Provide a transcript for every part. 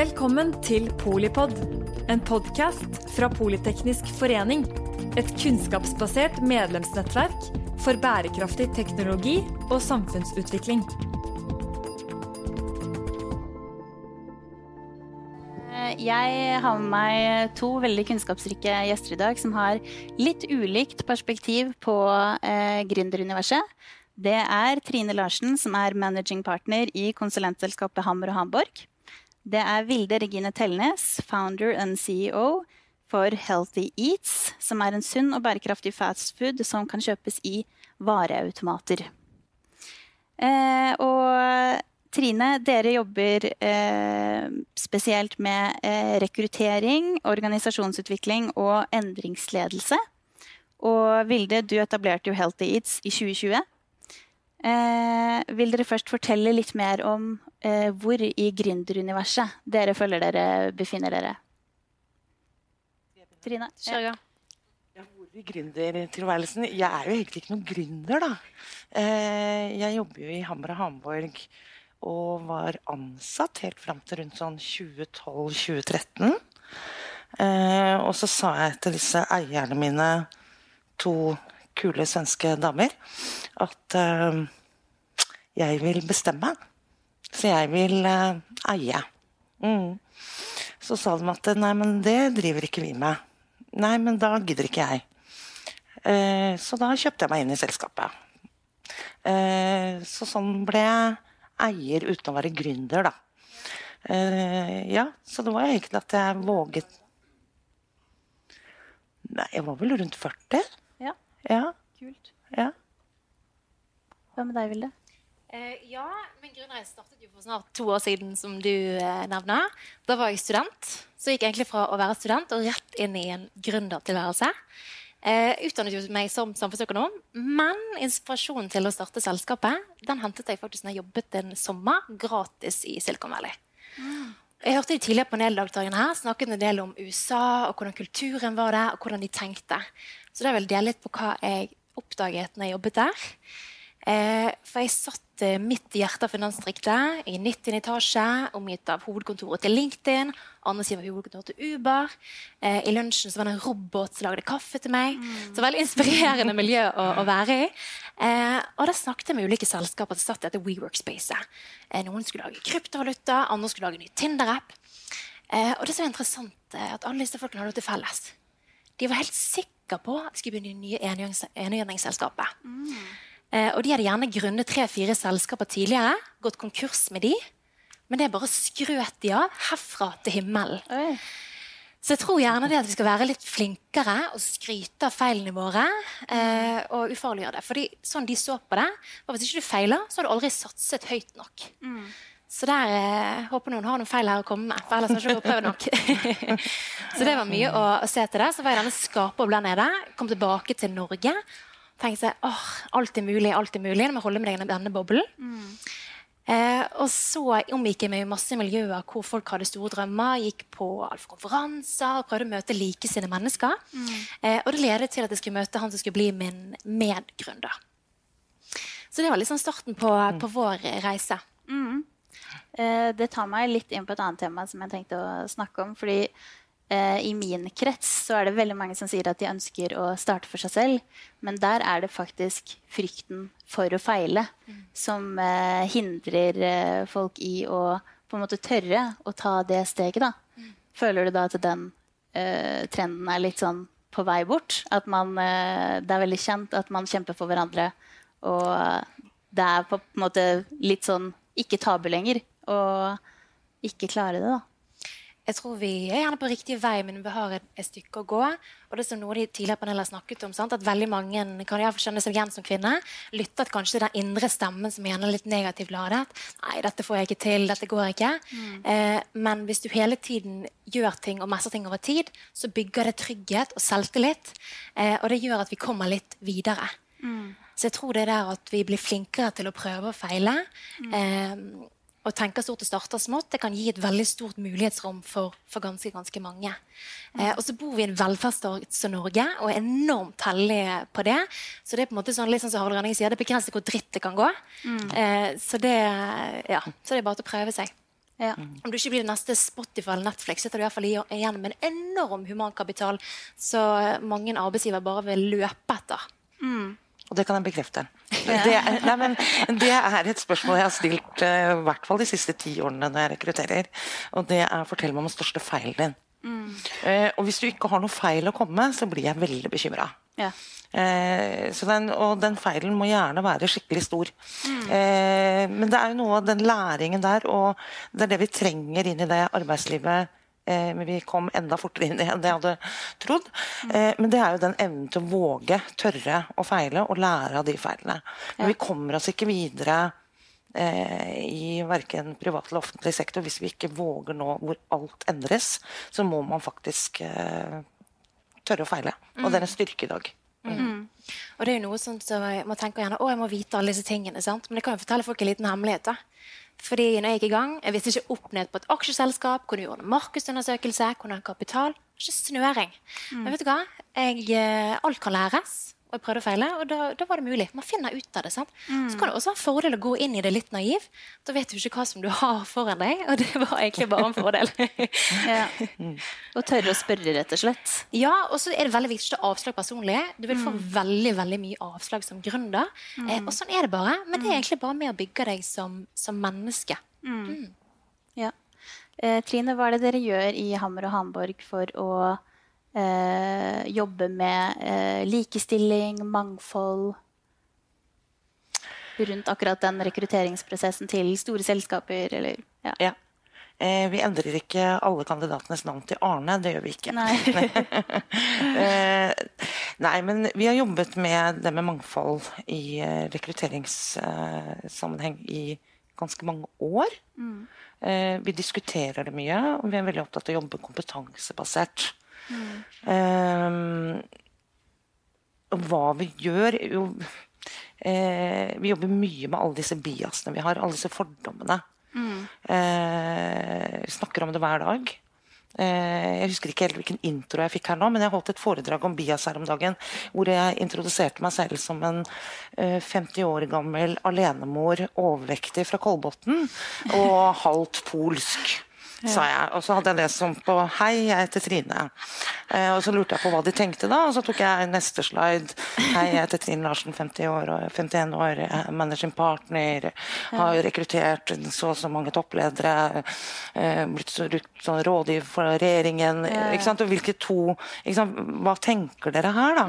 Velkommen til Polipod, en podkast fra Politeknisk forening. Et kunnskapsbasert medlemsnettverk for bærekraftig teknologi og samfunnsutvikling. Jeg har med meg to veldig kunnskapsrike gjester i dag som har litt ulikt perspektiv på eh, gründeruniverset. Det er Trine Larsen, som er managing partner i konsulentselskapet Hammer og Hamborg. Det er Vilde Regine Tellnes, founder and CEO for Healthy Eats, som er en sunn og bærekraftig fastfood som kan kjøpes i vareautomater. Eh, og Trine, dere jobber eh, spesielt med eh, rekruttering, organisasjonsutvikling og endringsledelse. Og Vilde, du etablerte jo Healthy Eats i 2020. Eh, vil dere først fortelle litt mer om eh, hvor i gründeruniverset dere føler dere befinner dere? Trine? Kjør i gang. Ja, hvor i gründertilværelsen? Jeg er jo egentlig ikke noen gründer, da. Eh, jeg jobber jo i Hammer og Hamborg og var ansatt helt fram til rundt sånn 2012-2013. Eh, og så sa jeg til disse eierne mine, to kule svenske damer, at uh, jeg vil bestemme. Så jeg vil uh, eie. Mm. Så sa de at nei, men det driver ikke vi med. Nei, men da gidder ikke jeg. Uh, så da kjøpte jeg meg inn i selskapet. Så sånn ble jeg eier uten å være gründer, da. Ja, så det var egentlig at jeg våget Nei, jeg var vel rundt 40. Ja. Ja. Kult. ja. Hva med deg, Vilde? Eh, ja, min grunnreise startet jo for snart to år siden, som du eh, nevner. Da var jeg student. Så gikk jeg egentlig fra å være student og rett inn i en gründertilværelse. Eh, utdannet jo meg som samfunnsøkonom, men inspirasjonen til å starte selskapet den hentet jeg faktisk når jeg jobbet en sommer gratis i Silicon Valley. Jeg hørte de tidligere paneldagtakerne her snakket en del om USA og hvordan kulturen var der, og hvordan de tenkte. Så det vil jeg dele litt på hva jeg oppdaget når jeg jobbet der. Eh, for jeg satt eh, midt i hjertet av finansdistriktet, i 90. etasje, omgitt av hovedkontoret til LinkedIn, siden var hovedkontoret til Uber. Eh, I lunsjen så var det en robot som lagde kaffe til meg. Så veldig inspirerende miljø å, å være i. Eh, og da snakket jeg med ulike selskaper som satt i dette WeWork-spacet. Eh, noen skulle lage kryptovaluta, andre skulle lage en ny Tinder-app. Eh, og det som er interessant, er at alle disse folkene hadde noe til felles. De var helt sikre på at de skulle begynne i det nye enhjørningsselskapet. Eh, og de hadde gjerne grunnet tre-fire selskaper tidligere, gått konkurs med de. Men det bare skrøt de av herfra til himmelen. Oi. Så jeg tror gjerne det at vi skal være litt flinkere og skryte av feilene våre. Eh, og ufarliggjøre det. Fordi sånn de så på det, var hvis ikke du feiler, så har du aldri satset høyt nok. Så der eh, håper noen har noen feil her å komme med. For ellers har jeg ikke prøvd nok. så det var mye å, å se til det. Så var jeg denne skaperbobla nede. Kom tilbake til Norge. Tenkte seg, åh, alt er mulig, alt er mulig. Nå må jeg holde deg i denne boblen. Eh, og så omgikk jeg meg i masse miljøer hvor folk hadde store drømmer. Gikk på konferanser og prøvde å møte likesinnede mennesker. Eh, og det ledet til at jeg skulle møte han som skulle bli min medgründer. Så det var liksom starten på, på vår reise. Eh, det tar meg litt inn på et annet tema som jeg tenkte å snakke om. fordi i min krets så er det veldig mange som sier at de ønsker å starte for seg selv. Men der er det faktisk frykten for å feile som eh, hindrer eh, folk i å på en måte tørre å ta det steget. da. Føler du da at den eh, trenden er litt sånn på vei bort? At man, eh, det er veldig kjent at man kjemper for hverandre, og det er på en måte litt sånn ikke tabu lenger å ikke klare det, da. Jeg tror vi er gjerne på riktig vei, men vi har et, et stykke å gå. Og det som noe de tidligere paneler har snakket om, sant? at veldig mange kan jeg skjønne seg igjen som kvinne, lytter kanskje til den indre stemmen som gjerne er litt negativt ladet. 'Nei, dette får jeg ikke til. Dette går ikke.' Eh, men hvis du hele tiden gjør ting og messer ting over tid, så bygger det trygghet og selvtillit. Eh, og det gjør at vi kommer litt videre. Så jeg tror det er der at vi blir flinkere til å prøve og feile. Eh, og tenke stort og starte smått, det kan gi et veldig stort mulighetsrom for, for ganske ganske mange. Eh, og så bor vi i en velferdsstat som Norge og er enormt heldige på det. Så det er på en måte sånn, litt sånn som Harald Rønning sier, det begrenser hvor dritt det kan gå. Eh, så, det, ja, så det er bare til å prøve seg. Ja. Om du ikke blir det neste Spotify eller Netflix, sitter du i hvert fall igjen med en enorm humankapital så mange arbeidsgiver bare vil løpe etter. Og det kan jeg bekrefte. Det, er, nei, men, det er et spørsmål jeg har stilt uh, i hvert fall de siste ti årene når jeg rekrutterer. Og det er fortell meg om den største feilen din. Eh, og hvis du ikke har noe feil å komme med, så blir jeg veldig bekymra. Ja. Eh, den, og den feilen må gjerne være skikkelig stor. Eh, men det er jo noe av den læringen der, og det er det vi trenger inn i det arbeidslivet. Eh, men vi kom enda fortere inn i enn jeg hadde trodd. Eh, men det er jo den evnen til å våge, tørre å feile og lære av de feilene. Men vi kommer oss ikke videre eh, i verken privat eller offentlig sektor hvis vi ikke våger nå hvor alt endres. Så må man faktisk tørre å feile. Og det er en styrke i dag. Og det er jo noe sånt som jeg- Man tenker gjerne å, jeg må vite alle disse tingene. sant? Men jeg kan jo fortelle folk en liten hemmelighet. da. Fordi når jeg gikk i gang, jeg visste ikke opp ned på et aksjeselskap, kunne gjøre en markedsundersøkelse, kunne ha kapital. Ikke snøring. Men vet du hva? Jeg, eh, alt kan læres. Og jeg prøvde å feile, og da, da var det mulig. Man finner ut av det. sant? Så kan det også være en fordel å gå inn i det litt naiv. Da vet du ikke hva som du har foran deg, og det var egentlig bare en fordel. Ja. Og tørre å spørre, rett og slett. Ja, og så er det veldig viktig å avslag personlig. Du vil få veldig veldig mye avslag som gründer. Eh, og sånn er det bare. Men det er egentlig bare med å bygge deg som, som menneske. Ja. Eh, Trine, hva er det dere gjør i Hammer og Hamburg for å jobbe med eh, likestilling, mangfold rundt akkurat den rekrutteringsprosessen til store selskaper, eller ja. Ja. Eh, vi endrer ikke alle kandidatenes navn til Arne. Det gjør vi ikke. Nei. Eh, nei, men vi har jobbet med det med mangfold i eh, rekrutteringssammenheng i ganske mange år. Eh, vi diskuterer det mye, og vi er veldig opptatt av å jobbe kompetansebasert. Eh, og hva vi gjør jo, eh, Vi jobber mye med alle disse biasene vi har, alle disse fordommene. Eh, snakker om det hver dag. Eh, jeg husker ikke helt hvilken intro jeg fikk her nå, men jeg holdt et foredrag om bias her om dagen, hvor jeg introduserte meg selv som en eh, 50 år gammel alenemor, overvektig fra Kolbotn, og halvt polsk. Sa jeg. Og så hadde jeg det som på 'Hei, jeg heter Trine'. Eh, og så lurte jeg på hva de tenkte da, og så tok jeg neste slide. 'Hei, jeg heter Trine Larsen, 50 år 51 år, managing partner'. Har rekruttert så og så mange toppledere. Eh, blitt så, sånn rådgiver for regjeringen. Ikke sant? Og hvilke to sant? Hva tenker dere her, da?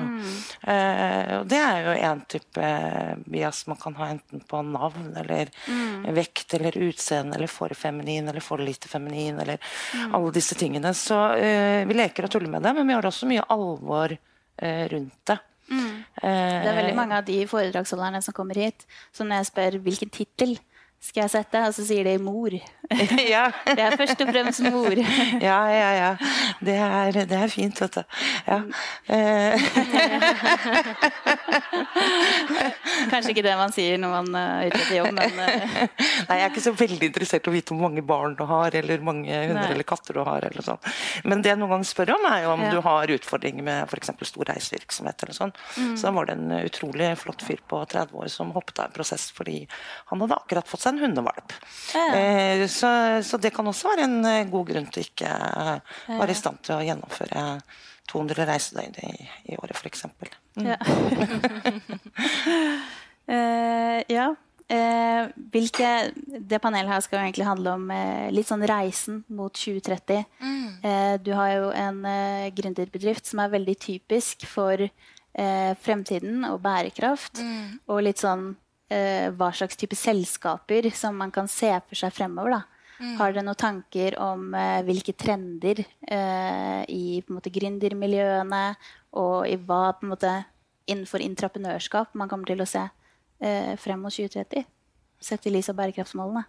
Eh, og det er jo en type bias man kan ha enten på navn eller vekt eller utseende eller for feminin eller for lite feminin eller alle disse tingene. Så uh, vi leker og tuller med det, men vi har også mye alvor uh, rundt det. Det er veldig mange av de foredragsholderne som kommer hit, som når jeg spør hvilken tittel skal jeg sette, og så sier de mor. ja. Det er først og fremst mor. ja, ja, ja. Det er, det er fint, vet du. Ja. Eh, Kanskje ikke det man sier når man er ute etter jobb, men eh, Nei, jeg er ikke så veldig interessert i å vite hvor mange barn du har, eller mange hunder eller katter du har. eller sånn. Men det jeg noen ganger spør om, er jo om Ja. du har utfordringer med f.eks. stor reisevirksomhet. eller sånn. Mm. Så da var det en utrolig flott fyr på 30 år som hoppet av en prosess fordi han hadde akkurat fått seg en hundevalp. Ja. Eh, så, så det kan også være en eh, god grunn til ikke å være i stand til å gjennomføre 200 reisedøgn i, i året, f.eks. ja. uh, ja. Uh, hvilke, det panelet her skal jo egentlig handle om uh, litt sånn reisen mot 2030. Eh, du har jo en eh, gründerbedrift som er veldig typisk for eh, fremtiden og bærekraft. Og litt sånn eh, hva slags type selskaper som man kan se for seg fremover. da. Har dere noen tanker om eh, hvilke trender eh, i på en måte, gründermiljøene og i hva på en måte, innenfor entreprenørskap man kommer til å se eh, frem mot 2030? Sett i lys av bærekraftsmålene.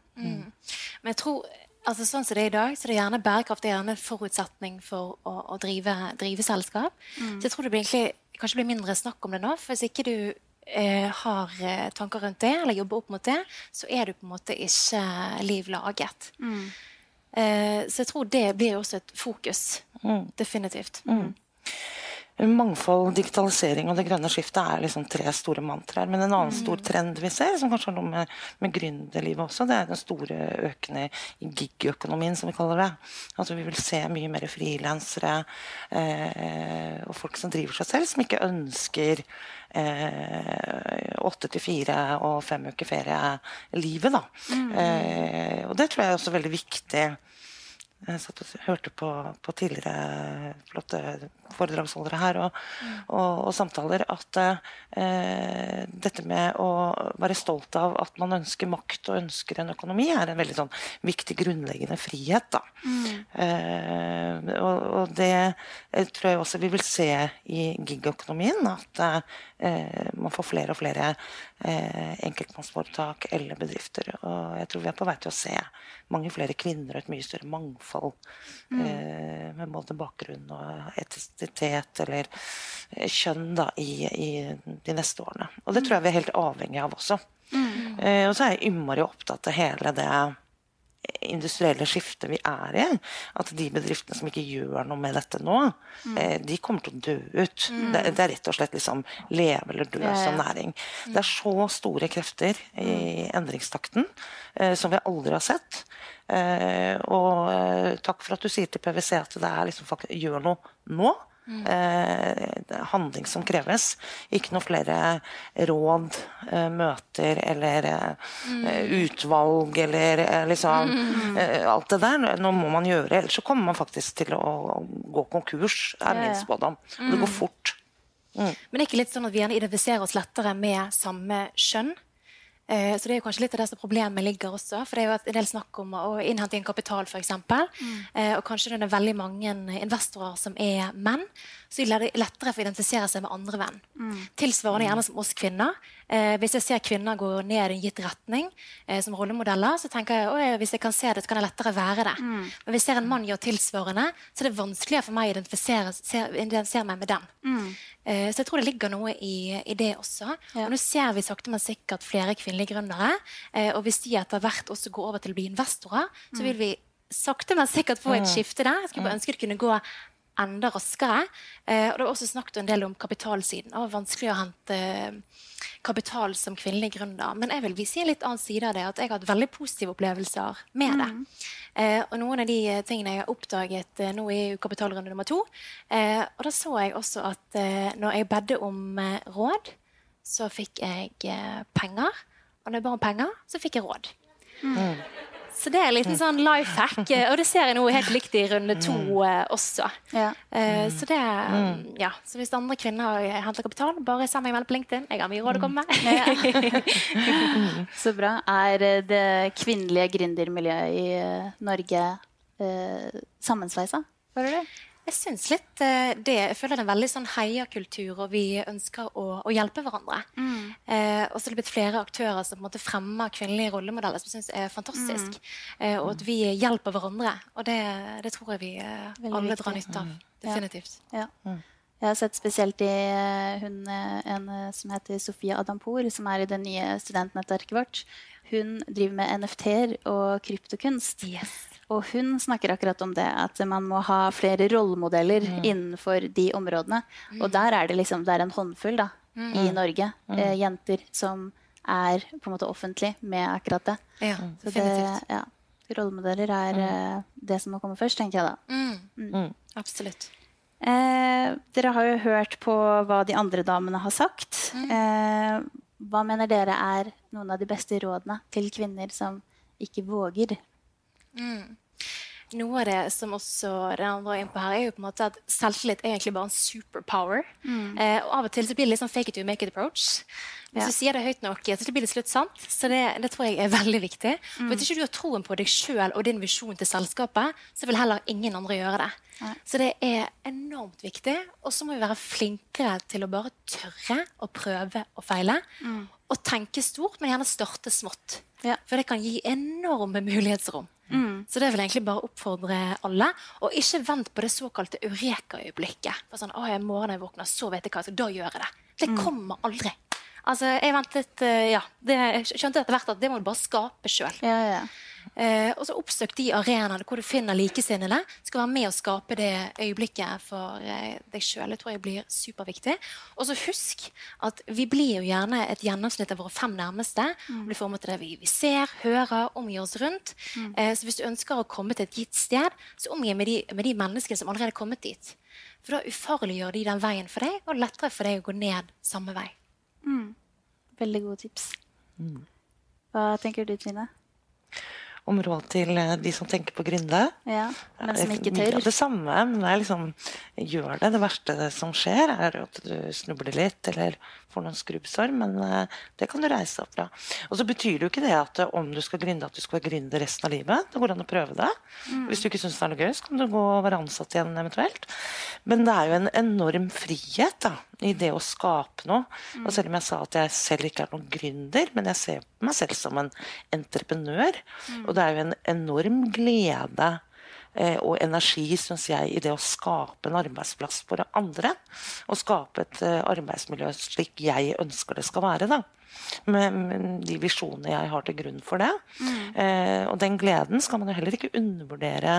Men jeg tror, altså sånn som det er i dag, så det er gjerne bærekraft er gjerne en forutsetning for å, å drive, drive selskap. Så jeg tror det blir egentlig, kanskje blir mindre snakk om det nå. For hvis ikke du eh, har eh, tanker rundt det, eller jobber opp mot det, så er du på en måte ikke liv laget. Eh, så jeg tror det blir også et fokus. Definitivt. Mangfold, digitalisering og det grønne skiftet er liksom tre store mantraer. Men en annen stor trend vi ser, som kanskje har noe med, med gründerlivet også, det er den store økende gigøkonomien, gig-økonomien, som vi kaller det. Altså Vi vil se mye mer frilansere eh, og folk som driver seg selv, som ikke ønsker eh, åtte til fire og fem uker ferie-livet. da. Mm. Eh, og det tror jeg er også veldig viktig jeg satt og hørte på, på tidligere flotte foredragsholdere her og, mm. og, og samtaler at eh, dette med å være stolt av at man ønsker makt og ønsker en økonomi, er en veldig sånn viktig grunnleggende frihet. Da. Mm. Eh, og, og, det tror jeg også vi vil se i gig-økonomien. At eh, man får flere og flere eh, enkeltmannsforetak eller bedrifter. Og jeg tror vi er på vei til å se mange flere kvinner og et mye større mangfold mm. eh, med både bakgrunn og etisitet eller eh, kjønn da, i, i, de neste årene. Og det tror jeg vi er helt avhengig av også. Mm. Eh, og så er jeg innmari opptatt av hele det industrielle skiftet vi er i. At de bedriftene som ikke gjør noe med dette nå, mm. eh, de kommer til å dø ut. Mm. Det, det, er rett og slett liksom leve eller dø ja, ja. som næring. Mm. Det er så store krefter i mm. endringstakten eh, som vi aldri har sett. Eh, og eh, takk for at du sier til PwC at det er liksom faktisk, gjør noe nå. Mm. Eh, handling som kreves. Ikke noe flere råd, eh, møter eller eh, mm. utvalg eller eh, liksom mm. Eh, alt det der. Nå må man gjøre, ellers så kommer man faktisk til å gå konkurs, er min spådom. Det går fort. Mm. Men det er ikke litt sånn at vi gjerne identifiserer oss lettere med samme kjønn? Eh, så det er jo kanskje litt av det som problemet ligger også. For det er jo en del snakk om å innhente inn kapital, f.eks. Mm. Eh, og kanskje det er veldig mange investorer som er menn, så er det lettere for å identifisere seg med andre venn. Mm. Tilsvarende gjerne som oss kvinner. Eh, hvis jeg ser kvinner gå ned i en gitt retning eh, som rollemodeller, så tenker jeg at hvis jeg kan se det, så kan jeg lettere være det. Mm. Men hvis jeg ser en mann gjøre tilsvarende, så er det vanskeligere for meg å identifisere, identifisere meg med den. Mm. Eh, så jeg tror det ligger noe i, i det også. Ja. Og nå ser vi sakte, men sikkert flere kvinnelige gründere. Eh, og hvis de etter hvert også går over til å bli investorer, så mm. vil vi sakte, men sikkert få et skifte der. Jeg skulle bare ønske det kunne gå enda raskere. Eh, og det var også snakket en del om kapitalsiden. Det var vanskelig å hente eh, kapital som kvinnelig gründer. Men jeg vil vise en litt annen side av det. At jeg har hatt veldig positive opplevelser med det. Mm. Eh, og noen av de tingene jeg har oppdaget eh, nå i kapitalrunde nummer to. Eh, og da så jeg også at eh, når jeg bedde om råd, så fikk jeg penger. Og når jeg ba om penger, så fikk jeg råd. Mm. Så det er en liten sånn life hack. Eh, og det ser jeg nå helt likt i runde to uh, også. Ja. Uh, så det mm. ja. Så hvis andre kvinner henter kapital, bare send meg melding på LinkedIn. Jeg har mye råd å komme med. så bra. Er det kvinnelige gründermiljøet i Norge sammensveisa? Hører du? Jeg syns litt uh, det. Jeg føler det er veldig sånn heiakultur, og vi ønsker å, å hjelpe hverandre. Mm. Eh, og så er det blitt flere aktører som på en måte fremmer kvinnelige rollemodeller, som jeg syns er fantastisk. Mm. Eh, og at vi hjelper hverandre. Og det, det tror jeg vi alle drar nytte av. Mm. Definitivt. Ja. Ja. Mm. Jeg har sett spesielt i hun, en som heter Sofia Adampour, som er i det nye studentnettverket vårt. Hun driver med NFT-er og kryptokunst. Yes. Og hun snakker akkurat om det, at man må ha flere rollemodeller mm. innenfor de områdene. Mm. Og der er det liksom, det er en håndfull da, mm. i Norge, mm. eh, jenter som er på en måte offentlig med akkurat det. Ja, Så det, ja, rollemodeller er mm. eh, det som må komme først, tenker jeg da. Absolutt. Eh, dere har jo hørt på hva de andre damene har sagt. Eh, hva mener dere er noen av de beste rådene til kvinner som ikke våger? Mm noe av det som også den andre er på her, er jo på en måte at selvtillit er egentlig bare en superpower. Mm. Eh, og av og til så blir det litt sånn fake it to make it approach. Hvis ja. du sier det høyt nok, så blir det slutt sant. Så det, det tror jeg er veldig viktig. Mm. For Hvis ikke du har troen på deg sjøl og din visjon til selskapet, så vil heller ingen andre gjøre det. Ja. Så det er enormt viktig. Og så må vi være flinkere til å bare tørre å prøve og feile. Mm. Og tenke stort, men gjerne starte smått. Ja. For det kan gi enorme mulighetsrom. Mm. Så det vil vel egentlig bare oppfordre alle. Og ikke vent på det såkalte eureka-øyeblikket. Sånn, å, jeg morgen jeg våkner, så vet jeg hva, så da gjør jeg det. Det mm. kommer aldri. Altså, jeg ventet, uh, ja, det, jeg skjønte etter hvert at det må du bare skape sjøl. Ja, ja. Eh, og så Oppsøk de arenaene hvor du finner likesinnede. Skal være med å skape det øyeblikket for eh, deg sjøl. Det tror jeg blir superviktig. Og så husk at vi blir jo gjerne et gjennomsnitt av våre fem nærmeste. Mm. blir formet av det vi, vi ser, hører, omgir oss rundt. Mm. Eh, så hvis du ønsker å komme til et gitt sted, så omgi med de, med de menneskene som allerede er kommet dit. For da ufarliggjør de den veien for deg, og lettere for deg å gå ned samme vei. Mm. Veldig gode tips. Mm. Hva tenker du, Trine? Om råd til eh, de som tenker på gründe. Ja, men som ikke tør. Det samme, men det er liksom Gjør det. Det verste som skjer, er at du snubler litt eller får noen skrubbsår, men uh, det kan du reise opp fra. Og så betyr det jo ikke det at om du skal gründe, at du skal være gründer resten av livet. Det går an å prøve det. Mm. Hvis du ikke syns det er noe gøy, så kan du gå og være ansatt igjen eventuelt. Men det er jo en enorm frihet da, i det å skape noe. Mm. Og selv om jeg sa at jeg selv ikke er noen gründer, men jeg ser på meg selv som en entreprenør. Mm. Og det er jo en enorm glede eh, og energi, syns jeg, i det å skape en arbeidsplass for andre. Og skape et eh, arbeidsmiljø slik jeg ønsker det skal være. da. Med, med de visjonene jeg har til grunn for det. Mm. Eh, og den gleden skal man jo heller ikke undervurdere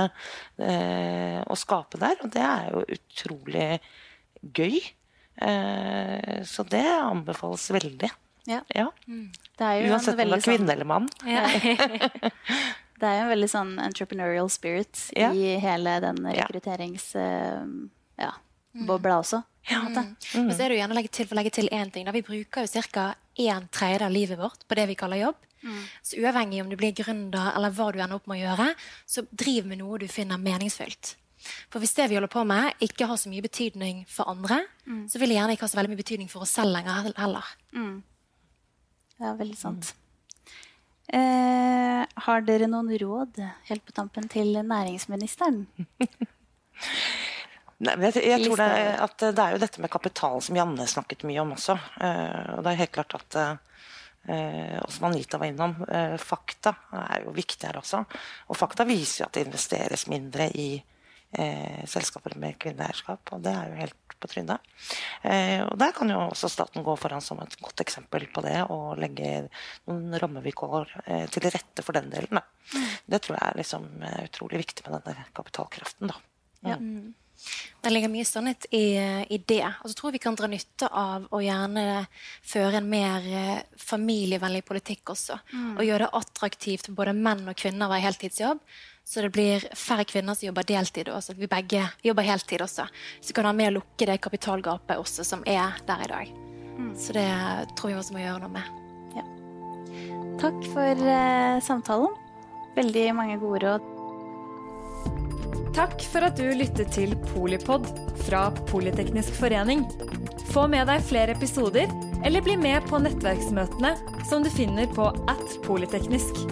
eh, å skape der. Og det er jo utrolig gøy. Eh, så det anbefales veldig. Ja. ja. Mm. Uansett om det er kvinne sånn... eller mann. Ja. det er jo en veldig sånn entrepreneurial spirit ja. i hele den rekrutteringsbobla ja, mm. også. Ja. Mm. Men så er det jo gjerne legge til, for å legge til én ting. Da. Vi bruker jo ca. en tredjedel av livet vårt på det vi kaller jobb. Mm. Så uavhengig om du blir gründer eller hva du ender opp med å gjøre, så driv med noe du finner meningsfylt. For hvis det vi holder på med, ikke har så mye betydning for andre, mm. så vil det gjerne ikke ha så veldig mye betydning for oss selv lenger heller. Mm. Ja, veldig sant. Eh, har dere noen råd helt på tampen til næringsministeren? Nei, jeg, jeg, tror det, at det er jo dette med kapital som Janne snakket mye om også. Eh, og det er helt klart at eh, og som Anita var innom, eh, fakta er jo viktig her også. Og fakta viser jo at det investeres mindre i selskaper med kvinneeierskap. Og det er jo helt på trynet. Eh, og Der kan jo også staten gå foran som et godt eksempel på det, og legge noen rammevilkår eh, til rette for den delen. Da. Mm. Det tror jeg er liksom, eh, utrolig viktig med denne kapitalkraften. Da. Mm. Ja. Det ligger mye sannhet i, i, det. Og så tror jeg vi kan dra nytte av å gjerne føre en mer eh, familievennlig politikk også. Mm. Og gjøre det attraktivt for både menn og kvinner å være heltidsjobb. Så det blir færre kvinner som jobber deltid, og så vi begge jobber heltid også. Så kan ha med å lukke det kapitalgapet også, som er der i dag. Mm. Så det tror vi også må gjøre noe med. Ja. Takk for eh, samtalen. Veldig mange gode råd. Takk for at du lyttet til Polipod fra Politeknisk forening. Få med deg flere episoder, eller bli med på nettverksmøtene som du finner på at polyteknisk.